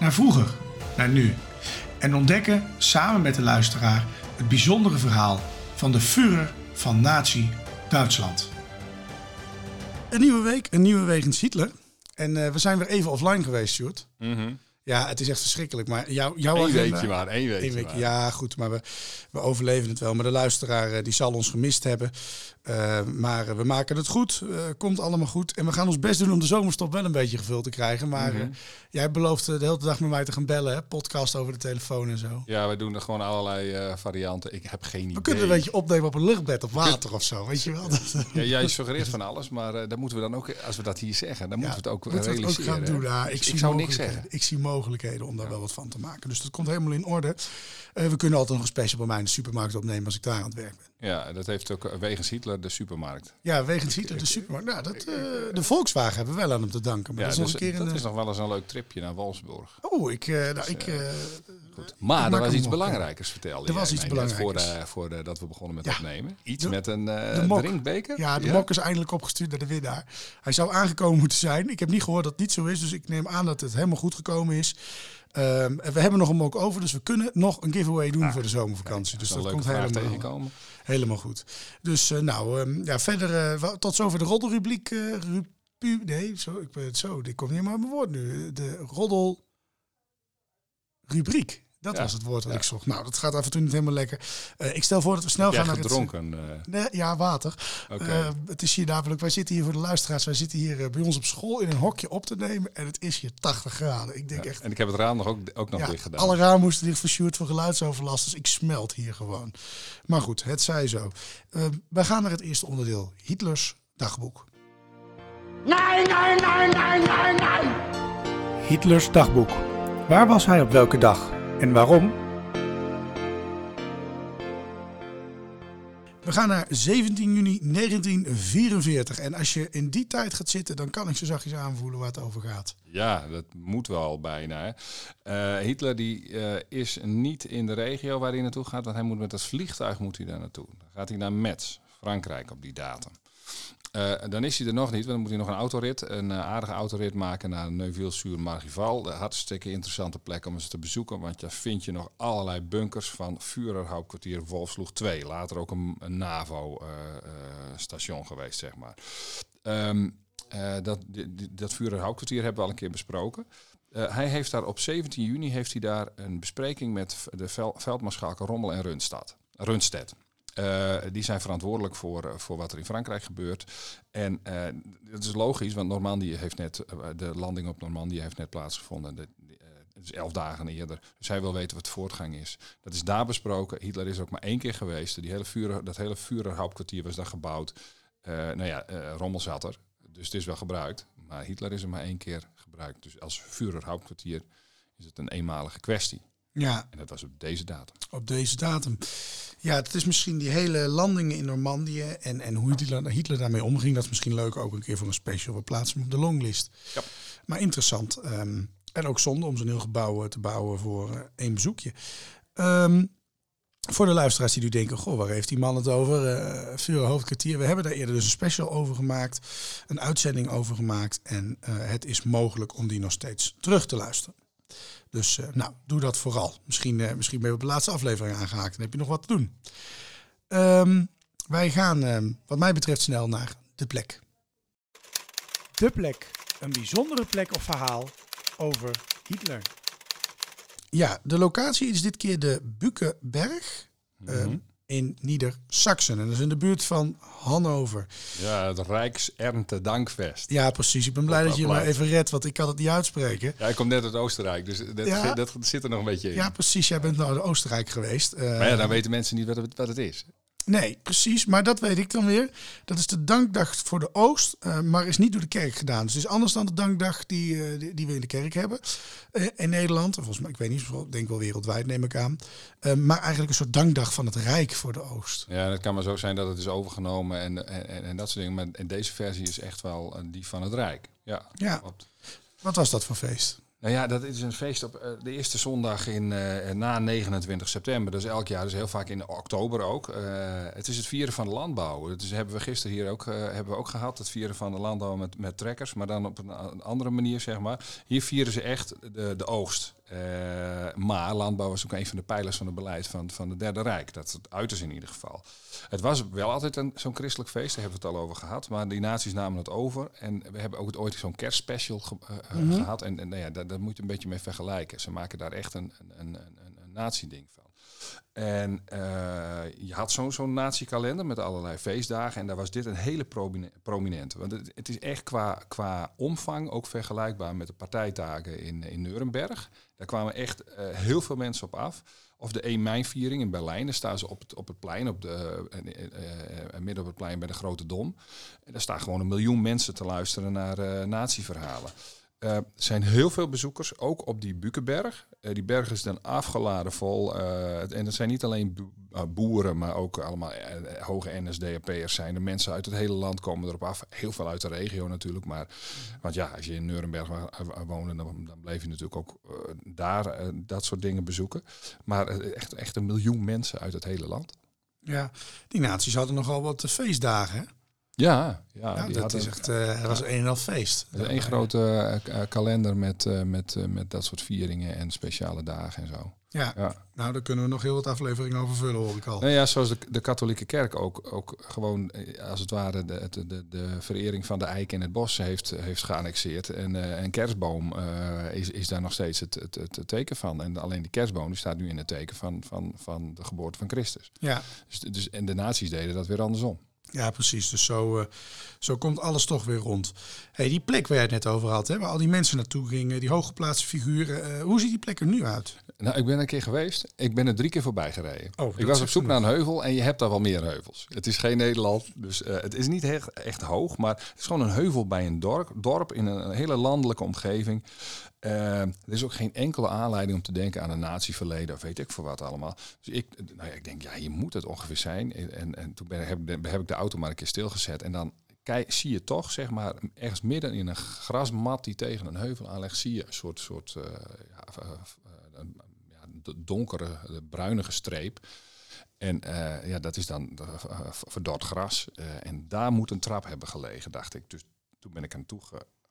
naar vroeger, naar nu. En ontdekken samen met de luisteraar het bijzondere verhaal van de Führer van Nazi-Duitsland. Een nieuwe week, een nieuwe wegens Hitler. En eh, we zijn weer even offline geweest, Sjoerd. Ja, het is echt verschrikkelijk. Maar jou, jouw Eén agenda- weekje maar, één weekje week, maar. ja, goed, maar we, we overleven het wel. Maar de luisteraar eh, die zal ons gemist hebben. Eh, maar we maken het goed. Eh, komt allemaal goed. En we gaan ons best doen om de zomerstop wel een beetje gevuld te krijgen. Maar Mhm. eh, jij belooft de hele dag met mij te gaan bellen. Hè? Podcast over de telefoon en zo. Ja, we doen er gewoon allerlei varianten. Ik heb geen idee. We kunnen een beetje opnemen op een luchtbed op water of zo. Weet je wel? Ja, jij suggereert van alles, maar dat moeten we dan ook, als we dat hier zeggen, dan moeten we het ook het ook realiseren. gaan doen. Dus ik, zie zou niks zeggen. Ik zie mogelijkheden om daar wel wat van te maken. Dus dat komt helemaal in orde. We kunnen altijd nog een special bij mij in de supermarkt opnemen als ik daar aan het werk ben. Ja, dat heeft ook eh, wegens Hitler de supermarkt. Ja, wegens Hitler, de supermarkt. Nou, dat, eh, de Volkswagen hebben we wel aan hem te danken. Maar Ja, dat is dus nog een keer dat is nog wel eens een leuk tripje naar Wolfsburg. Oh, ik... eh, nou, ik eh, Goed. Maar er was iets belangrijkers, vertelde Er was iets belangrijkers. Voor, de, voor dat we begonnen met Ja. opnemen. Iets De- met een eh drinkbeker? ja, de mok is eindelijk opgestuurd naar de winnaar. Hij zou aangekomen moeten zijn. Ik heb niet gehoord dat het niet zo is. Dus ik neem aan dat het helemaal goed gekomen is. En we hebben nog een mok over. Dus we kunnen nog een giveaway doen voor de zomervakantie. Dus dus dat leuke komt helemaal, tegenkomen. Helemaal goed. Dus eh, nou, ehm, ja, verder... eh, tot zover de roddelrubriek. eh, nee, zo, ik ben het zo. Ik kom niet meer aan mijn woord nu. De roddelrubriek. Dat Ja, was het woord wat ja. ik zocht. Nou, dat gaat af en toe niet helemaal lekker. Eh, ik stel voor dat we snel gaan naar het... gedronken. eh, Nee, ja, water. Oké. Eh, het is hier namelijk, wij zitten hier voor de luisteraars, wij zitten hier bij ons op school in een hokje op te nemen en het is hier 80 graden. Ik denk ja. echt, En ik heb het raam nog ook, ook nog ja, dicht gedaan. alle ramen moesten dicht voor Sjoerd voor geluidsoverlast, dus ik smelt hier gewoon. Maar goed, het zij zo. Eh, wij gaan naar het eerste onderdeel, Hitlers dagboek. Nein, nein, nein, nein, nein, nein! Hitlers dagboek. Waar was hij op welke dag en waarom? We gaan naar 17 juni 1944. En als je in die tijd gaat zitten, dan kan ik zo zachtjes aanvoelen waar het over gaat. Ja, dat moet wel bijna. hè. Eh, Hitler die, eh, is niet in de regio waar hij naartoe gaat, want hij moet met het vliegtuig moet hij daar naartoe. Dan gaat hij naar Metz, Frankrijk, op die datum. Eh, dan is hij er nog niet, want dan moet hij nog een autorit, een eh, aardige autorit maken naar Neuville-sur-Margival. De hartstikke interessante plek om eens te bezoeken, want daar vind je nog allerlei bunkers van Führerhauptkwartier Wolfsloeg 2. Later ook een, NAVO-station geweest, zeg maar. Ehm, eh, dat, dat hebben we al een keer besproken. Eh, hij heeft daar op 17 juni heeft hij daar een bespreking met de vel, veldmaarschalken Rommel en Rundstad. Rundstedt. Eh, die zijn verantwoordelijk voor, eh, voor wat er in Frankrijk gebeurt. En eh, dat is logisch, want Normandië heeft net, de landing op Normandië heeft net plaatsgevonden. De, is elf dagen eerder. Dus hij wil weten wat de voortgang is. Dat is daar besproken. Hitler is ook maar één keer geweest. Die hele Führer, dat hele Führerhauptkwartier was daar gebouwd. Nou ja, Rommel zat er. Dus het is wel gebruikt. Maar Hitler is er maar één keer gebruikt. Dus als Führerhauptkwartier is het een eenmalige kwestie. Ja, En dat was op deze datum. op deze datum. Ja, het is misschien die hele landingen in Normandië en, en hoe Hitler, Hitler daarmee omging. Dat is misschien leuk ook een keer voor een special. We plaatsen hem op de longlist. Ja. Maar interessant. ehm, en ook zonde om zo'n heel gebouw eh, te bouwen voor eh, één bezoekje. Ehm, voor de luisteraars die nu denken, goh, waar heeft die man het over? Eh Vuren hoofdkwartier. We hebben daar eerder dus een special over gemaakt. Een uitzending over gemaakt. En eh, het is mogelijk om die nog steeds terug te luisteren. Dus eh, nou, doe dat vooral. Misschien, eh, misschien ben je op de laatste aflevering aangehaakt en heb je nog wat te doen. Ehm, wij gaan, ehm, wat mij betreft, snel naar de plek. De plek. Een bijzondere plek of verhaal over Hitler. Ja, de locatie is dit keer de Bukenberg Mhm. eh, in Nieder-Saxen. En dat is in de buurt van Hannover. Ja, het Rijksernte Dankfest. Ja, precies. Ik ben blij dat je me even redt, want ik kan het niet uitspreken. Ja, ik kom net uit Oostenrijk, dus dat, Ja. dat zit er nog een beetje in. Ja, precies. Jij bent naar Oostenrijk geweest. Eh, Maar ja, dan weten mensen niet wat het, wat het is. Nee, precies. Maar dat weet ik dan weer. Dat is de dankdag voor de Oost, eh, maar is niet door de kerk gedaan. Dus het is anders dan de dankdag die, eh, die, die we in de kerk hebben eh, in Nederland. Volgens mij, ik weet niet, ik denk wel wereldwijd neem ik aan. Maar eigenlijk een soort dankdag van het Rijk voor de Oost. Ja, het kan maar zo zijn dat het is overgenomen en, en, en, dat soort dingen. Maar deze versie is echt wel die van het Rijk. Ja, Ja. klopt. Wat was dat voor feest? Nou ja, dat is een feest op eh, de eerste zondag in, eh, na 29 september. Dus elk jaar, dus heel vaak in oktober ook. Eh, het is het vieren van de landbouw. Dat is, hebben we gisteren hier ook, eh, hebben we ook gehad. Het vieren van de landbouw met, met trekkers. Maar dan op een andere manier, zeg maar. Hier vieren ze echt de, de oogst. Eh, maar landbouw is ook een van de pijlers van het beleid van, van het Derde Rijk. Dat het uit is in ieder geval. Het was wel altijd een, zo'n christelijk feest, daar hebben we het al over gehad. Maar die naties namen het over. En we hebben ook ooit zo'n kerstspecial ge- eh, eh, gehad. En, en nou ja, daar, daar moet je een beetje mee vergelijken. Ze maken daar echt een, een, een, een, een nazi-ding van. En je had zo'n zo'n nazi-kalender met allerlei feestdagen. En daar was dit een hele promine- prominente. Want het, het is echt qua, qua omvang ook vergelijkbaar met de partijtagen in, in Nuremberg. Daar kwamen echt eh, heel veel mensen op af. Of de 1 mei-viering in Berlijn. Daar staan ze op het, op het plein, op de, eh, eh, midden op het plein bij de Grote Dom. En daar staan gewoon een miljoen mensen te luisteren naar eh er zijn heel veel bezoekers, ook op die Bukenberg. Eh, die berg is dan afgeladen vol. eh, en het zijn niet alleen bo- boeren, maar ook allemaal hoge NSDAP'ers zijn. De mensen uit het hele land komen erop af. Heel veel uit de regio natuurlijk. Maar, want ja, als je in Nuremberg woonde, dan, dan bleef je natuurlijk ook daar dat soort dingen bezoeken. Maar echt, echt een miljoen mensen uit het hele land. Ja, die naties hadden nogal wat feestdagen. Ja, ja, Ja, die dat is echt, eh was een en al feest. Één grote eh, kalender met, eh, met, met dat soort vieringen en speciale dagen en zo. Ja, Ja. nou daar kunnen we nog heel wat afleveringen over vullen, hoor ik al. Nou ja, zoals de, de katholieke kerk ook, ook gewoon als het ware de, de, de, de verering van de eik in het bos heeft, heeft geannexeerd. En eh, een kerstboom is, is daar nog steeds het, het, het teken van. En alleen die kerstboom die staat nu in het teken van, van, van de geboorte van Christus. Ja, Dus, dus, en de nazi's deden dat weer andersom. Ja precies. Dus zo, eh, zo komt alles toch weer rond. Hey, die plek waar je het net over had, hè, waar al die mensen naartoe gingen, die hooggeplaatste figuren. eh, hoe ziet die plek er nu uit? Nou, ik ben een keer geweest. Ik ben er drie keer voorbij gereden. Oh, ik was op zoek naar een heuvel en je hebt daar wel meer heuvels. Het is geen Nederland, dus eh, het is niet echt, echt hoog, maar het is gewoon een heuvel bij een dorp, dorp in een, hele landelijke omgeving. Eh, er is ook geen enkele aanleiding om te denken aan een natieverleden of weet ik voor wat allemaal. Dus ik, nou ja, ik denk, ja, hier moet het ongeveer zijn. En, en, en toen ben, heb, heb ik de auto maar een keer stilgezet en dan kijk, zie je toch, zeg maar, ergens midden in een grasmat die tegen een heuvel aanlegt, zie je een soort, soort eh, ja, een- donkere, eh, bruinige streep. En eh, ja, dat is dan eh, verdord gras. En daar moet een trap hebben gelegen, dacht ik. Dus toen ben ik aan toe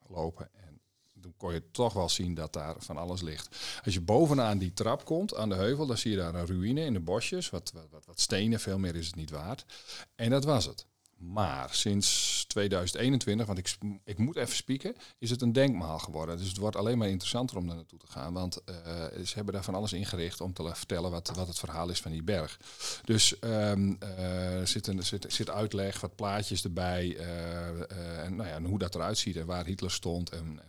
gelopen. En toen kon je toch wel zien dat daar van alles ligt. Als je bovenaan die trap komt, aan de heuvel, dan zie je daar een ruïne in de bosjes. Wat, wat, wat stenen, veel meer is het niet waard. En dat was het. Maar sinds 2021, want ik, ik moet even spieken, is het een denkmaal geworden. Dus het wordt alleen maar interessanter om daar naartoe te gaan. Want eh, ze hebben daar van alles ingericht om te vertellen wat, wat het verhaal is van die berg. Dus er zit, een, zit, zit uitleg, wat plaatjes erbij. eh, en, nou ja, hoe dat eruit ziet en waar Hitler stond. En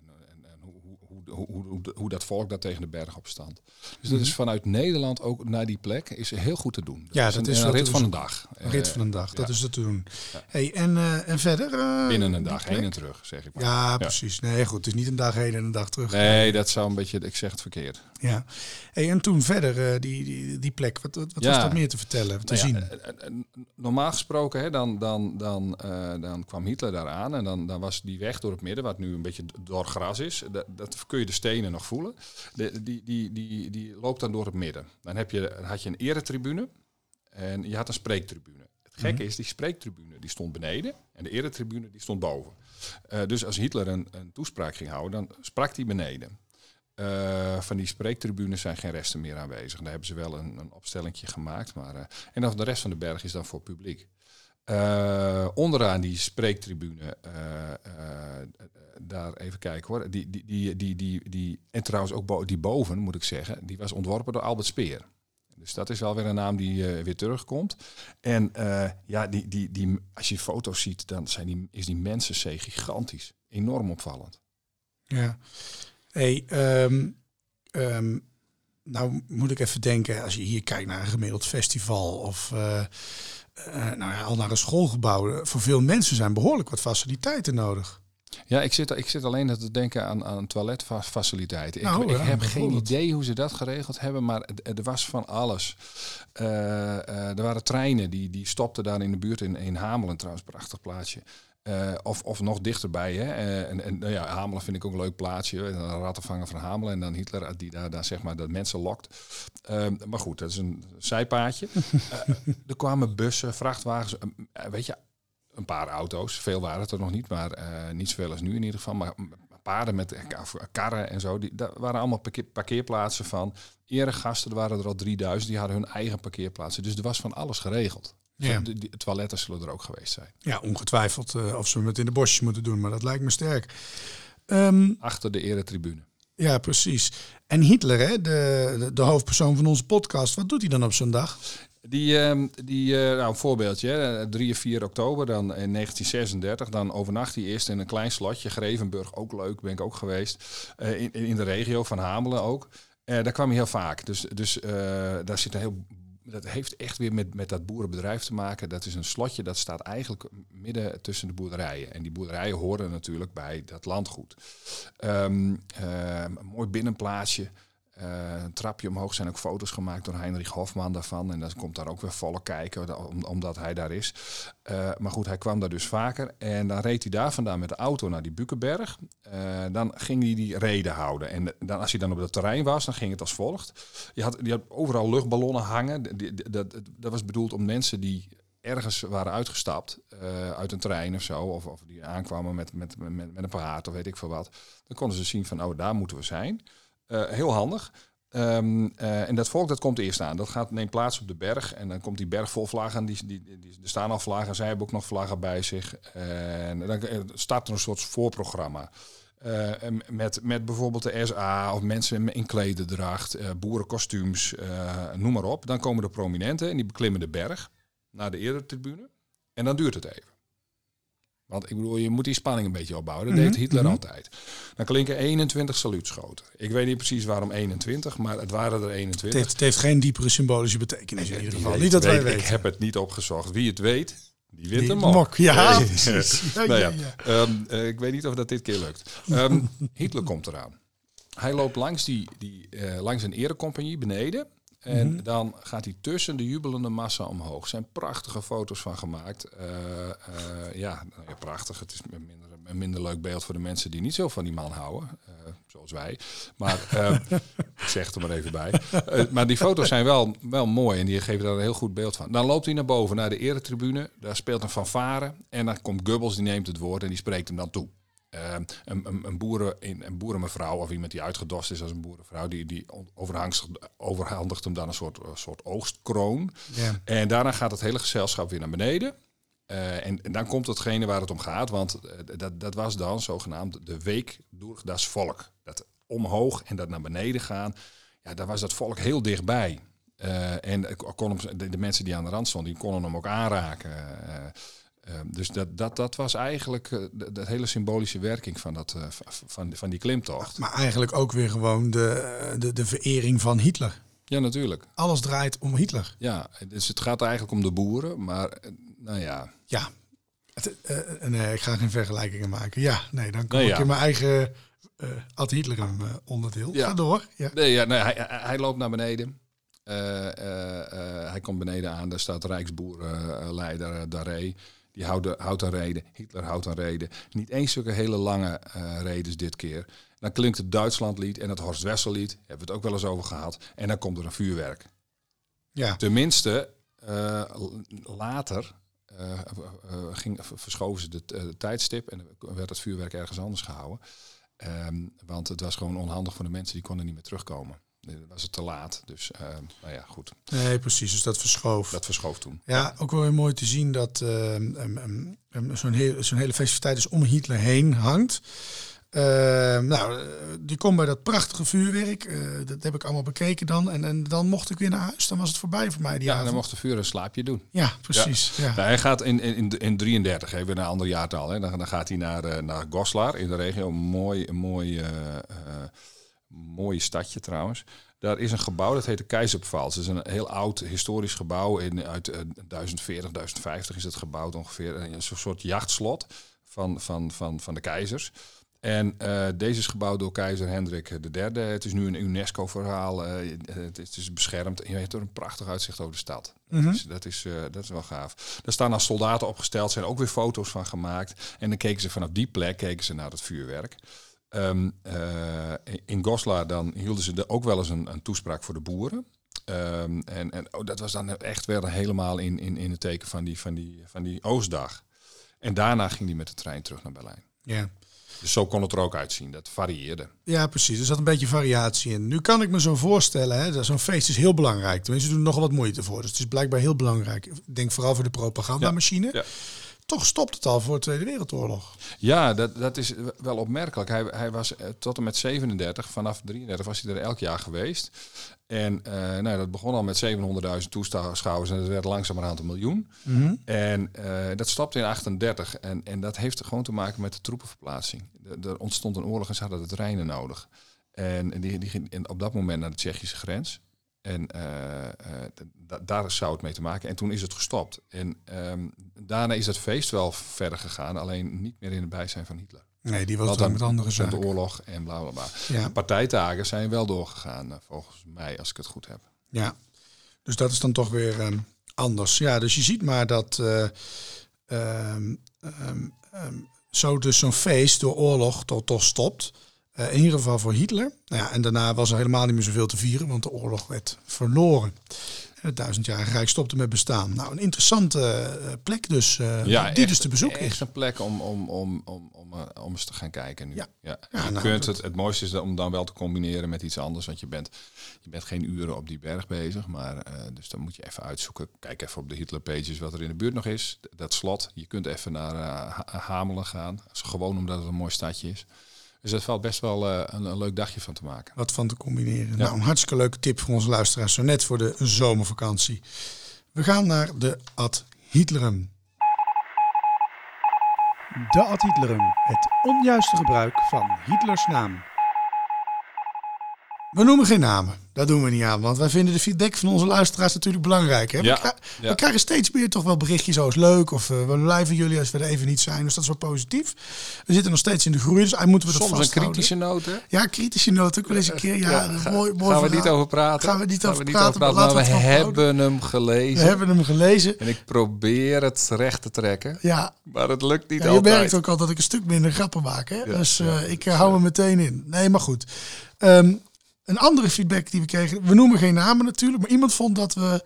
hoe, hoe, hoe, dat volk daar tegen de berg op stond. Dus dat is vanuit Nederland ook naar die plek is heel goed te doen. Ja, is dat een, is een rit van een dag. Een rit van een dag, dat ja. is het te doen. Ja. Hey, en, eh, en verder? eh, Binnen een dag heen en terug, zeg ik maar. Ja, precies. Nee, goed. Het is niet een dag heen en een dag terug. Nee, dat zou een beetje, ik zeg het verkeerd. Ja. Hey, en toen verder, eh, die, die, die plek. Wat, wat, was daar meer te vertellen, te Nou zien? normaal gesproken, hè, dan, dan, dan, dan kwam Hitler daar aan en dan, dan was die weg door het midden, wat nu een beetje door gras is, dat, dat kun je de stenen nog voelen. De, die, die, die, die loopt dan door het midden. Dan, heb je, dan had je een eretribune en je had een spreektribune. Het gekke is, die spreektribune die stond beneden en de eretribune die stond boven. Eh, dus als Hitler een, een toespraak ging houden, dan sprak hij beneden. Eh, van die spreektribunes zijn geen resten meer aanwezig. Daar hebben ze wel een, een opstellingje gemaakt. Maar, eh, en dan de rest van de berg is dan voor publiek. Eh, onderaan die spreektribune, eh, eh, daar even kijken hoor. Die, die, die, die, die, die, en trouwens ook die boven, moet ik zeggen, die was ontworpen door Albert Speer. Dus dat is wel weer een naam die weer terugkomt. En ja, die, die, die, als je foto's ziet, dan zijn die, is die mensen gigantisch. Enorm opvallend. Ja. Hey, um, um, nou moet ik even denken, als je hier kijkt naar een gemiddeld festival of uh, nou ja, al naar een schoolgebouw. Voor veel mensen zijn behoorlijk wat faciliteiten nodig. Ja, ik zit, ik zit alleen te denken aan, aan toiletfaciliteiten. Nou, ik, ik heb geen idee hoe ze dat geregeld hebben, maar er was van alles. Uh, uh, er waren treinen die, die stopten daar in de buurt in, in Hamelen, trouwens, prachtig plaatsje. Uh, of, of nog dichterbij. Hè? en, en nou ja, Hamelen vind ik ook een leuk plaatsje. Een rattenvanger van Hamelen en dan Hitler die daar, daar zeg maar dat mensen lokt. maar goed, dat is een zijpaadje. er kwamen bussen, vrachtwagens. weet je, een paar auto's. Veel waren het er nog niet, maar uh, niet zoveel als nu in ieder geval. Maar paarden met karren en zo, die, daar waren allemaal parkeerplaatsen van. Eregasten, er waren er al 3000, die hadden hun eigen parkeerplaatsen. Dus er was van alles geregeld. Ja. De, toiletten zullen er ook geweest zijn. Ja, ongetwijfeld uh, of ze het in de bosjes moeten doen, maar dat lijkt me sterk. Um, Achter de eretribune. Ja, precies. En Hitler, hè, de, de, de, hoofdpersoon van onze podcast, wat doet hij dan op zo'n dag? Die, uh, die uh, nou, een voorbeeldje, 3 of 4 oktober dan in 1936, dan overnacht hij eerst in een klein slotje, Grevenburg, ook leuk, ben ik ook geweest, in, in de regio van Hamelen ook. daar kwam hij heel vaak, dus, dus daar zit een heel dat heeft echt weer met, met dat boerenbedrijf te maken. Dat is een slotje dat staat eigenlijk midden tussen de boerderijen. En die boerderijen horen natuurlijk bij dat landgoed. Um, een mooi binnenplaatsje. Uh, een trapje omhoog zijn ook foto's gemaakt door Heinrich Hofman daarvan. En dan komt daar ook weer volle kijken, omdat hij daar is. Uh, maar goed, hij kwam daar dus vaker. En dan reed hij daar vandaan met de auto naar die Bukenberg. Uh, dan ging hij die reden houden. En dan, als hij dan op het terrein was, dan ging het als volgt. Je had, had overal luchtballonnen hangen. Dat, dat was bedoeld om mensen die ergens waren uitgestapt uit een trein of zo, of, of die aankwamen met, met, met, met een paard of weet ik veel wat, dan konden ze zien van, oh, daar moeten we zijn. Uh, heel handig. Um, uh, en dat volk dat komt eerst aan. Dat gaat, neemt plaats op de berg. En dan komt die berg vol vlaggen. Die, die, die, er staan al vlaggen. Zij hebben ook nog vlaggen bij zich. En dan start er een soort voorprogramma. Uh, met, met bijvoorbeeld de SA of mensen in klededracht, uh, boerenkostuums, noem maar op. Dan komen de prominenten en die beklimmen de berg naar de eretribune. En dan duurt het even. Want ik bedoel, je moet die spanning een beetje opbouwen. Dat deed mhm, Hitler mhm. altijd. Dan klinken 21 saluutschoten. Ik weet niet precies waarom 21, maar het waren er 21. Het heeft, het heeft geen diepere symbolische betekenis in ieder geval. niet dat wij weten. Ik heb het niet opgezocht. Wie het weet, die wint de mok. Ja, precies. Ja, nou ja, um, uh, ik weet niet of dat dit keer lukt. Um, Hitler komt eraan. Hij loopt langs, die, die, uh, langs een erecompagnie beneden. En mhm. dan gaat hij tussen de jubelende massa omhoog. Er zijn prachtige foto's van gemaakt. Uh, uh, ja, nou ja, prachtig. Het is een minder, een minder leuk beeld voor de mensen die niet zo van die man houden. Uh, zoals wij. Maar ik zeg het er maar even bij. maar die foto's zijn wel, wel mooi en die geven daar een heel goed beeld van. Dan loopt hij naar boven, naar de eretribune. Daar speelt een fanfare. En dan komt Goebbels, die neemt het woord en die spreekt hem dan toe. Uh, een, een, een, boeren, een boerenmevrouw of iemand die uitgedost is als een boerenvrouw, die, die overhandigt hem dan een soort, een soort oogstkroon. En daarna gaat het hele gezelschap weer naar beneden. Uh, en, en, dan komt hetgene waar het om gaat, want uh, dat, dat was dan zogenaamd de week door das volk. Dat omhoog en dat naar beneden gaan, ja, daar was dat volk heel dichtbij. Uh, en kon hem, de, de, mensen die aan de rand stonden, die konden hem ook aanraken. Ehm, dus dat, dat, dat was eigenlijk uh, de, hele symbolische werking van, dat, uh, van, van die klimtocht. Maar eigenlijk ook weer gewoon de, de, de verering van Hitler. Ja, natuurlijk. Alles draait om Hitler. Ja, dus het gaat eigenlijk om de boeren, maar uh, nou ja. Ja, het, nee, ik ga geen vergelijkingen maken. Ja, nee, dan kom nee, ik in mijn eigen ad Hitler onderdeel. Ja. Ga door. Ja. Nee, ja, nee, hij, hij loopt naar beneden. hij komt beneden aan, daar staat Rijksboerenleider Daré. Die houden, houdt een reden. Hitler houdt een reden. Niet eens zulke hele lange uh, redens dit keer. Dan klinkt het Duitslandlied en het Horst Wessellied. Hebben we het ook wel eens over gehad. En dan komt er een vuurwerk. Ja. Tenminste, uh, later uh, ging, verschoven ze de tijdstip en werd het vuurwerk ergens anders gehouden. Um, want het was gewoon onhandig voor de mensen, die konden niet meer terugkomen was het te laat. Dus uh, nou ja, goed. Nee, precies. Dus dat verschoof. Dat verschoof toen. Ja, ook wel weer mooi te zien dat uh, um, um, zo'n heel, zo'n hele festiviteit dus om Hitler heen hangt. Ehm, nou, eh, die komt bij dat prachtige vuurwerk. Eh, dat heb ik allemaal bekeken dan. En, en dan mocht ik weer naar huis. Dan was het voorbij voor mij die Ja, avond. dan mocht de vuur een slaapje doen. Ja, precies. Ja. Nou, hij gaat in, in, in, in 33, even naar een ander jaartal. Hè. Dan, dan gaat hij naar, eh, naar Goslar in de regio. Een mooi, een mooi, eh, eh, mooie stadje trouwens. Daar is een gebouw, dat heet de Keizerpfalz. Dat is een heel oud historisch gebouw. In, uit eh, 1040, 1050 is het gebouwd ongeveer. Een soort- jachtslot van, van, van, van de keizers. En eh, deze is gebouwd door keizer Hendrik III. Het is nu een UNESCO-verhaal. eh, het, is- het is beschermd. En je hebt er een prachtig uitzicht over de stad. Mhm. dat, is, dat, is, eh, dat is wel gaaf. Daar staan als soldaten opgesteld. zijn ook weer foto's van gemaakt. En dan keken ze vanaf die plek keken ze naar het vuurwerk. Ehm, eh, in Goslar dan hielden ze de, ook wel eens een, een toespraak voor de boeren. Ehm, en en oh, dat was dan echt weer helemaal in, in, in het teken van die, van, die, van die Oostdag. En daarna ging hij met de trein terug naar Berlijn. Ja. Dus zo kon het er ook uitzien. Dat varieerde. Ja, precies. Er zat een beetje variatie in. Nu kan ik me zo voorstellen, hè, dat zo'n feest is heel belangrijk. Tenminste, ze doen er nogal wat moeite voor. Dus het is blijkbaar heel belangrijk. Ik denk vooral voor de propagandamachine. Ja. Toch stopt het al voor de Tweede Wereldoorlog. Ja, dat, dat is wel opmerkelijk. Hij, hij was eh, tot en met 37, vanaf 33 was hij er elk jaar geweest. En eh, nou, dat begon al met 700.000 toeschouwers en dat werd langzamerhand een miljoen. En eh, dat stopte in 38 en, en dat heeft gewoon te maken met de troepenverplaatsing. Er- ontstond een oorlog en ze hadden de treinen nodig. En die, die ging in- op dat moment naar de Tsjechische grens. En eh, eh, da- daar zou het mee te maken. En toen is het gestopt. En ehm, daarna is het feest wel verder gegaan, alleen niet meer in het bijzijn van Hitler. Nee, die was dan met andere stond de zaken. oorlog en bla bla bla. Ja. De partijtagen zijn wel doorgegaan, eh, volgens mij, als ik het goed heb. Ja, dus dat is dan toch weer ehm, anders. Ja, dus je ziet maar dat eh, ehm, zo dus zo'n feest door oorlog toch, toch stopt. Eh, in ieder geval voor Hitler. Nou ja, en daarna was er helemaal niet meer zoveel te vieren, want de oorlog werd verloren. En het duizendjarige rijk stopte met bestaan. Nou, een interessante eh, plek dus, eh, die echt- dus te bezoeken echt is. een plek om, om, om, om, om, om eens te gaan kijken nu. Ja. Ja. Ja, je nou, kunt het, het mooiste is om dan wel te combineren met iets anders. Want je bent, je bent geen uren op die berg bezig. Maar dus dan moet je even uitzoeken. Kijk even op de Hitler pages wat er in de buurt nog is. Dat slot. Je kunt even naar Ha- Hamelen gaan. Gewoon omdat het een mooi stadje is. Dus dat valt best wel eh, een, een leuk dagje van te maken. wat van te combineren. Ja. Nou, een hartstikke leuke tip voor onze luisteraars, zo net voor de zomervakantie. We gaan naar de Ad Hitlerum. De ad Hitlerum, het onjuiste gebruik van Hitlers naam. We noemen geen namen. Dat doen we niet aan, want wij vinden de feedback van onze luisteraars natuurlijk belangrijk. Hè? Ja, We, kri- ja. we krijgen steeds meer toch wel berichtjes zoals leuk of eh, we blijven jullie als we er even niet zijn. Dus dat is wel positief. We zitten nog steeds in de groei, dus moeten we dat Soms een kritische noot, hè? Ja, kritische noot ook wel eens een keer. Ja, Ja, een ga- mooi, mooi gaan we niet over praten? Gaan we niet over we praten, maar we hebben hem gelezen. We hebben hem gelezen. En ik probeer het recht te trekken. Ja, Maar het lukt niet Ja, je altijd. merkt ook al dat ik een stuk minder grappen maak. Hè? Dus eh, ik eh, hou me meteen in. Nee, maar goed. Ehm, een andere feedback die we kregen. We noemen geen namen natuurlijk. Maar iemand vond dat we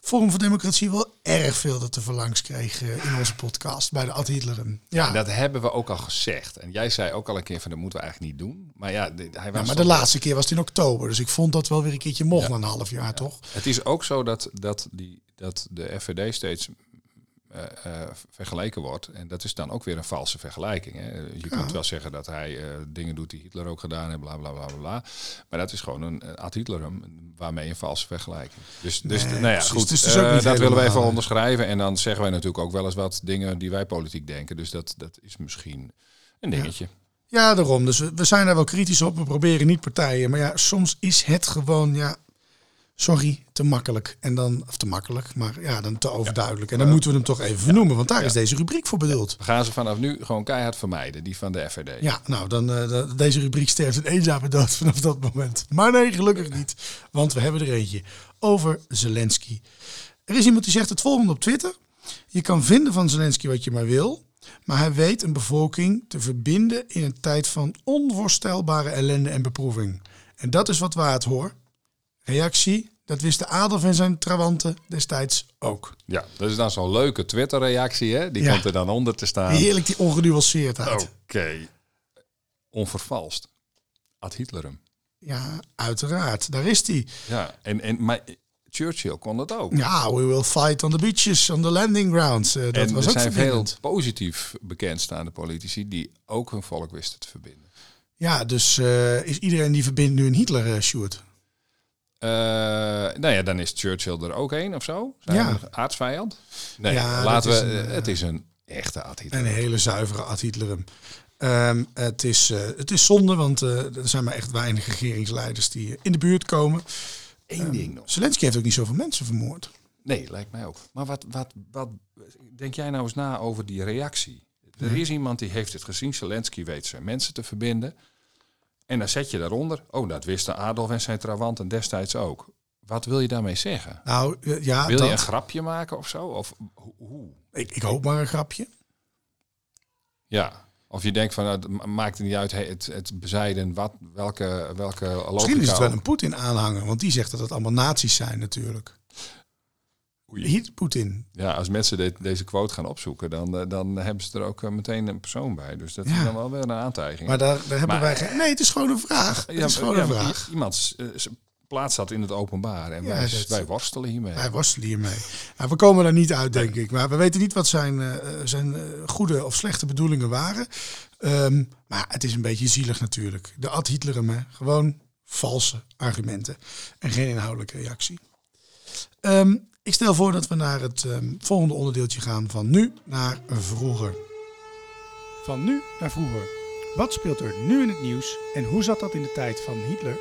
Forum voor Democratie wel erg veel dat te verlangs kregen in onze podcast. Bij de Ad. Ja, En dat hebben we ook al gezegd. En jij zei ook al een keer van dat moeten we eigenlijk niet doen. Maar ja, hij was ja, maar toch- de laatste keer was het in oktober. Dus ik vond dat wel weer een keertje mocht na een half jaar, toch? Het is ook zo dat, dat, die, dat de FVD steeds eh, eh, vergeleken wordt. En dat is dan ook weer een valse vergelijking. Hè. Je kunt wel zeggen dat hij eh, dingen doet die Hitler ook gedaan heeft, bla bla bla bla. Maar dat is gewoon een uh, ad Hitlerum, waarmee een valse vergelijking. Dus, dus Nee, nou ja, precies. goed. Dus eh, dat willen we even onderschrijven. En dan zeggen wij natuurlijk ook wel eens wat dingen die wij politiek denken. Dus dat, dat is misschien een dingetje. Ja, daarom. Dus we, we zijn daar wel kritisch op. We proberen niet partijen. Maar ja, soms is het gewoon, ja, sorry, te makkelijk. En dan, of te makkelijk, maar ja, dan te overduidelijk. En dan moeten we hem toch even vernoemen, want daar is deze rubriek voor bedoeld. We gaan ze vanaf nu gewoon keihard vermijden, die van de FVD. Ja, nou, dan eh, de- deze rubriek sterft een eenzame dood vanaf dat moment. Maar nee, gelukkig niet, want we hebben er eentje over Zelensky. Er is iemand die zegt het volgende op Twitter. Je kan vinden van Zelensky wat je maar wil, maar hij weet een bevolking te verbinden in een tijd van onvoorstelbare ellende en beproeving. En dat is wat waard hoor. Reactie, dat wist de Adolf en zijn trawanten destijds ook. Ja, dat is dan zo'n leuke Twitter-reactie, hè? Die Ja. komt er dan onder te staan. Heerlijk die ongenuanceerdheid. Oké. Onvervalst. Ad Hitlerum. Ja, uiteraard. Daar is hij. Ja, en, en, maar Churchill kon dat ook. Ja, we will fight on the beaches, on the landing grounds. Eh, dat en was er ook zijn veel positief bekendstaande politici die ook hun volk wisten te verbinden. Ja, dus eh, is iedereen die verbindt nu een Hitler, Sjoerd? Eh, nou ja, dan is Churchill er ook een of zo. Zijn Ja. we aardsvijand? Nee, Ja, laten we. een, eh, het is een echte Ad Hitler. Een hele zuivere Ad Hitlerum. Ehm, het, is, eh, het is zonde, want eh, er zijn maar echt weinig regeringsleiders die eh, in de buurt komen. Eén ding nog. Zelensky heeft ook niet zoveel mensen vermoord. Nee, lijkt mij ook. Maar wat, wat, wat denk jij nou eens na over die reactie? Er is iemand die heeft het gezien. Zelensky weet zijn mensen te verbinden. En dan zet je daaronder. Oh, dat wisten Adolf en zijn trawanten destijds ook. Wat wil je daarmee zeggen? Nou, eh, ja, Wil je dat. een grapje maken of zo? Of ho- hoe? ik, ik hoop maar een grapje. Ja. Of je denkt van, nou, het ma- maakt het niet uit he- het, het bezijden wat, welke, welke logica Misschien is het wel een Poetin-aanhanger, want die zegt dat het allemaal nazi's zijn natuurlijk. Hit Poetin. Ja, als mensen de- deze quote gaan opzoeken, dan, eh, dan hebben ze er ook eh, meteen een persoon bij. Dus dat Ja. is dan wel weer een aantijging. Maar daar, daar hebben Maar- wij geen... Nee, het is gewoon een vraag. Het is gewoon een vraag. Iemand eh, s- plaatst dat in het openbaar en Ja, wij, wij worstelen hiermee. Wij worstelen hiermee. Nou, we komen daar niet uit, denk ik. Maar we weten niet wat zijn, eh, zijn eh, goede of slechte bedoelingen waren. Ehm, maar het is een beetje zielig natuurlijk. De ad Hitlerum, hè. gewoon valse argumenten. En geen inhoudelijke reactie. Ehm, ik stel voor dat we naar het ehm, volgende onderdeeltje gaan. Van nu naar vroeger. Van nu naar vroeger. Wat speelt er nu in het nieuws en hoe zat dat in de tijd van Hitler?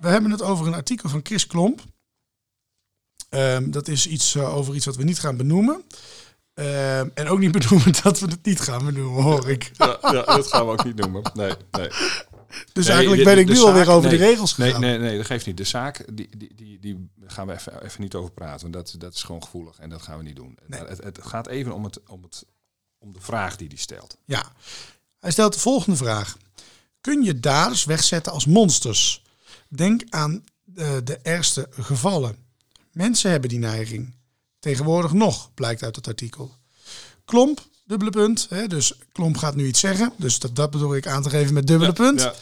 We hebben het over een artikel van Chris Klomp. Ehm, dat is iets eh, over iets wat we niet gaan benoemen. Ehm, en ook niet benoemen dat we het niet gaan benoemen, hoor ik. Ja, ja, dat gaan we ook niet noemen. Nee, nee. Dus Nee, eigenlijk de- ben ik de nu alweer over nee, de regels Nee, gegaan. nee, nee, dat geeft niet. De zaak, die, die, die, die gaan we even, even niet over praten. Want dat, dat is gewoon gevoelig en dat gaan we niet doen. Het, het gaat even om, het, om, het, om de vraag die hij stelt. Ja. Hij stelt de volgende vraag. Kun je daders wegzetten als monsters? Denk aan eh, de ergste gevallen. Mensen hebben die neiging. Tegenwoordig nog, blijkt uit het artikel. Klomp, dubbele punt. Hè, dus Klomp gaat nu iets zeggen. Dus dat, dat bedoel ik aan te geven met dubbele punt. Ja,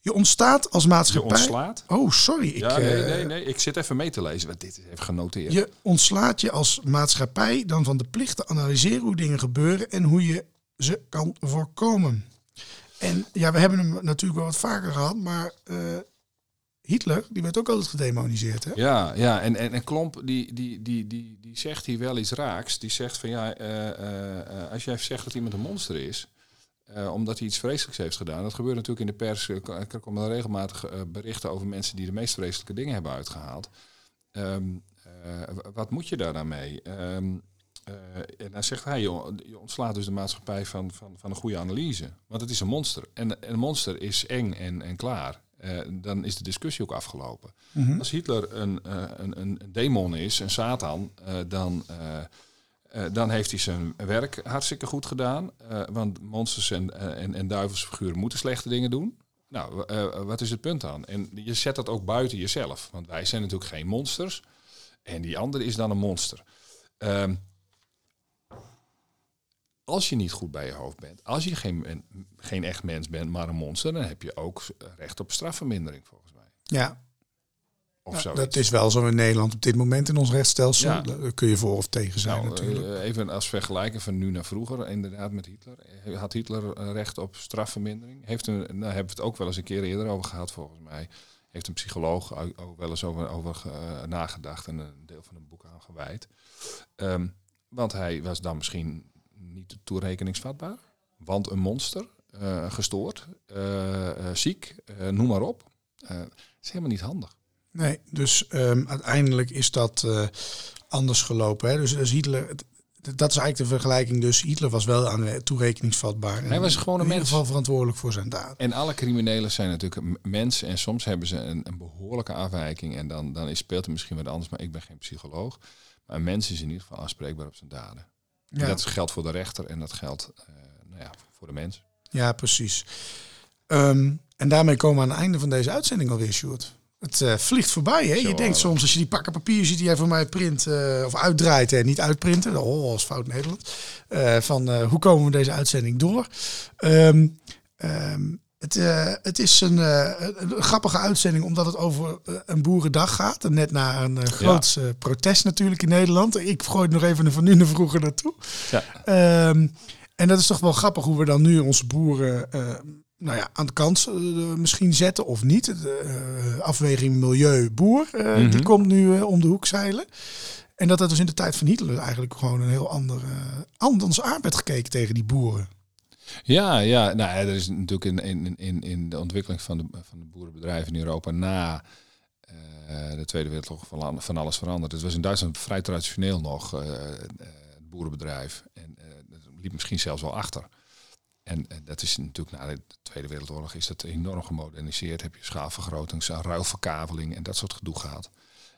Je ontstaat als je maatschappij... ontslaat. Oh, sorry. Ik, Ja, nee, eh, nee, nee. Ik zit even mee te lezen, want dit is even genoteerd. Je ontslaat je als maatschappij dan van de plicht te analyseren hoe dingen gebeuren en hoe je ze kan voorkomen. En ja, we hebben hem natuurlijk wel wat vaker gehad, maar eh, Hitler, die werd ook altijd gedemoniseerd. Hè? Ja, ja. En, en, en Klomp die, die, die, die, die zegt hier wel iets raaks. Die zegt van ja, eh, eh, eh, als jij zegt dat iemand een monster is, omdat hij iets vreselijks heeft gedaan. Dat gebeurt natuurlijk in de pers. Er ko- komen regelmatig berichten over mensen die de meest vreselijke dingen hebben uitgehaald. Ehm, eh, wat moet je daar dan mee? Ehm, eh, en dan zegt hij, je ontslaat dus de maatschappij van, van, van een goede analyse. Want het is een monster. En, en een monster is eng en, en klaar. Eh, dan is de discussie ook afgelopen. Mhm. Als Hitler een, eh, een, een demon is, een Satan, eh, dan, dan heeft hij zijn werk hartstikke goed gedaan. Want monsters en, en, en duivelsfiguren moeten slechte dingen doen. Nou, wat is het punt dan? En je zet dat ook buiten jezelf. Want wij zijn natuurlijk geen monsters. En die andere is dan een monster. Ehm, als je niet goed bij je hoofd bent, als je geen, geen echt mens bent, maar een monster, dan heb je ook recht op strafvermindering volgens mij. Ja, Of zo. dat is wel zo in Nederland op dit moment in ons rechtsstelsel. Ja. Daar kun je voor of tegen zijn Nou, natuurlijk. eh, even als vergelijken van nu naar vroeger, inderdaad met Hitler. Eh, Had Hitler eh, recht op strafvermindering? Heeft een, nou hebben we het ook wel eens een keer eerder over gehad, volgens mij. Heeft een psycholoog ook wel eens over, over nagedacht en een deel van een boek aan gewijd. Ehm, want hij was dan misschien niet toerekeningsvatbaar. Want een monster, eh, gestoord, eh, eh, ziek, noem maar op. Eh, is helemaal niet handig. Nee, dus ehm, uiteindelijk is dat anders gelopen. Hè? Dus, dus Hitler, het- dat is eigenlijk de vergelijking. Dus Hitler was wel aan toerekeningsvatbaar. En Hij was gewoon een in ieder geval verantwoordelijk voor zijn daad. En alle criminelen zijn natuurlijk mensen en soms hebben ze een, een behoorlijke afwijking en dan, dan is, speelt er misschien wat anders, maar ik ben geen psycholoog. Maar een mens is in ieder geval aanspreekbaar op zijn daden. Ja, Dat geldt voor de rechter en dat geldt eh, nou ja, voor de mens. ja precies. Ehm, en daarmee komen we aan het einde van deze uitzending alweer, Sjoerd. Het eh, vliegt voorbij, hè? Zo, je denkt soms, als je die pakken papier ziet die jij voor mij print eh, of uitdraait en niet uitprinten, oh, als fout Nederland, van hoe komen we deze uitzending door? Ehm, Het, eh, het is een, eh, een grappige uitzending omdat het over eh, een boerendag gaat. Net na een uh, groot protest natuurlijk in Nederland. Ik gooi nog even een van nu vroeger naartoe. Ja. Ehm, en dat is toch wel grappig hoe we dan nu onze boeren nou ja, aan de kant misschien zetten of niet. De afweging milieu-boer, die Mhm. komt nu om de hoek zeilen. En dat dat dus in de tijd van Hitler eigenlijk gewoon een heel ander, anders aan werd gekeken tegen die boeren. Ja, ja. Nou, er is natuurlijk in, in, in, in de ontwikkeling van de, van de boerenbedrijven in Europa na eh, de Tweede Wereldoorlog van, van alles veranderd. Het was in Duitsland vrij traditioneel nog, eh, het boerenbedrijf. En eh, dat liep misschien zelfs wel achter. En dat is natuurlijk na de Tweede Wereldoorlog is dat enorm gemoderniseerd. Heb je schaalvergroting, ruilverkaveling en dat soort gedoe gehad.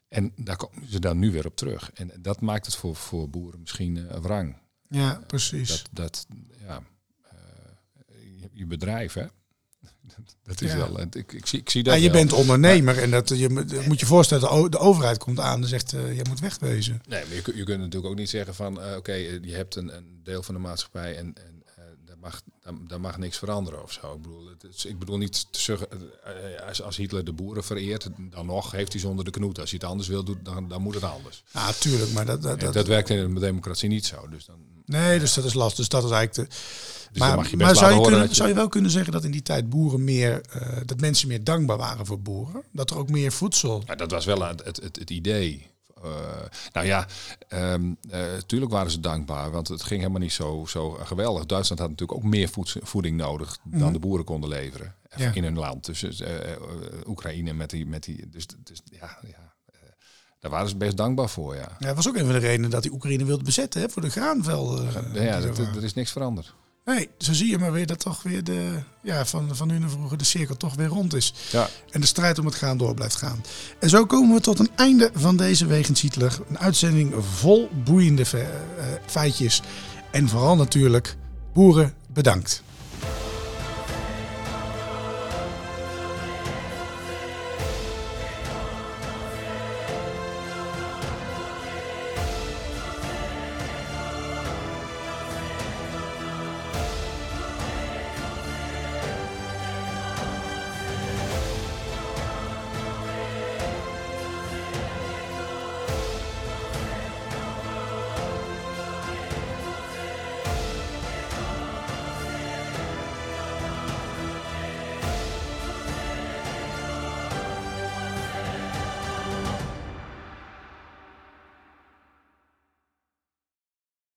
En daar komen ze dan nu weer op terug. En dat maakt het voor, voor boeren misschien wrang. Ja, precies. Dat, dat ja, je, je bedrijf, hè? Dat is Ja. wel. Ik, ik, zie, ik zie dat. Ja, je wel. bent ondernemer en dat, je moet- je voorstellen, de overheid komt aan en zegt, eh je moet wegwezen. Nee, maar je, je kunt natuurlijk ook niet zeggen van, eh, oké, eh, je hebt een, een deel van de maatschappij en, mag, daar, daar mag niks veranderen of zo. Ik bedoel, het is- ik bedoel niet eh, eh, als, als Hitler de boeren vereert, dan nog heeft hij zonder de knoet. Als hij het anders wil doen, dan, dan moet het anders. Ja, tuurlijk, maar dat, dat, En dat, dat werkt in de democratie niet zo. Dus dan, nee, dus dat is lastig. Dus dat is eigenlijk de. dus maar je maar zou, je kunnen, je- zou je wel kunnen zeggen dat in die tijd boeren meer, eh, dat mensen meer dankbaar waren voor boeren? Dat er ook meer voedsel. Ja, dat was wel het, het, het idee. Eh, nou ja, ehm eh, tuurlijk waren ze dankbaar, want het ging helemaal niet zo, zo geweldig. Duitsland had natuurlijk ook meer voeding nodig dan Mhm. de boeren konden leveren Ja. in hun land. Dus eh, Oekraïne met die, met die, dus, dus ja, ja daar waren ze best dankbaar voor, ja. Ja, dat was ook een van de redenen dat die Oekraïne wilde bezetten, hè, voor de graanvelden. ja, dat, er is niks veranderd. Nee, zo zie je maar weer dat toch weer de, ja, van, van nu naar vroeger de cirkel toch weer rond is. Ja. En de strijd om het graan door blijft gaan. En zo komen we tot een einde van deze Wegens Hitler. Een uitzending vol boeiende eh, feitjes. En vooral natuurlijk, boeren bedankt.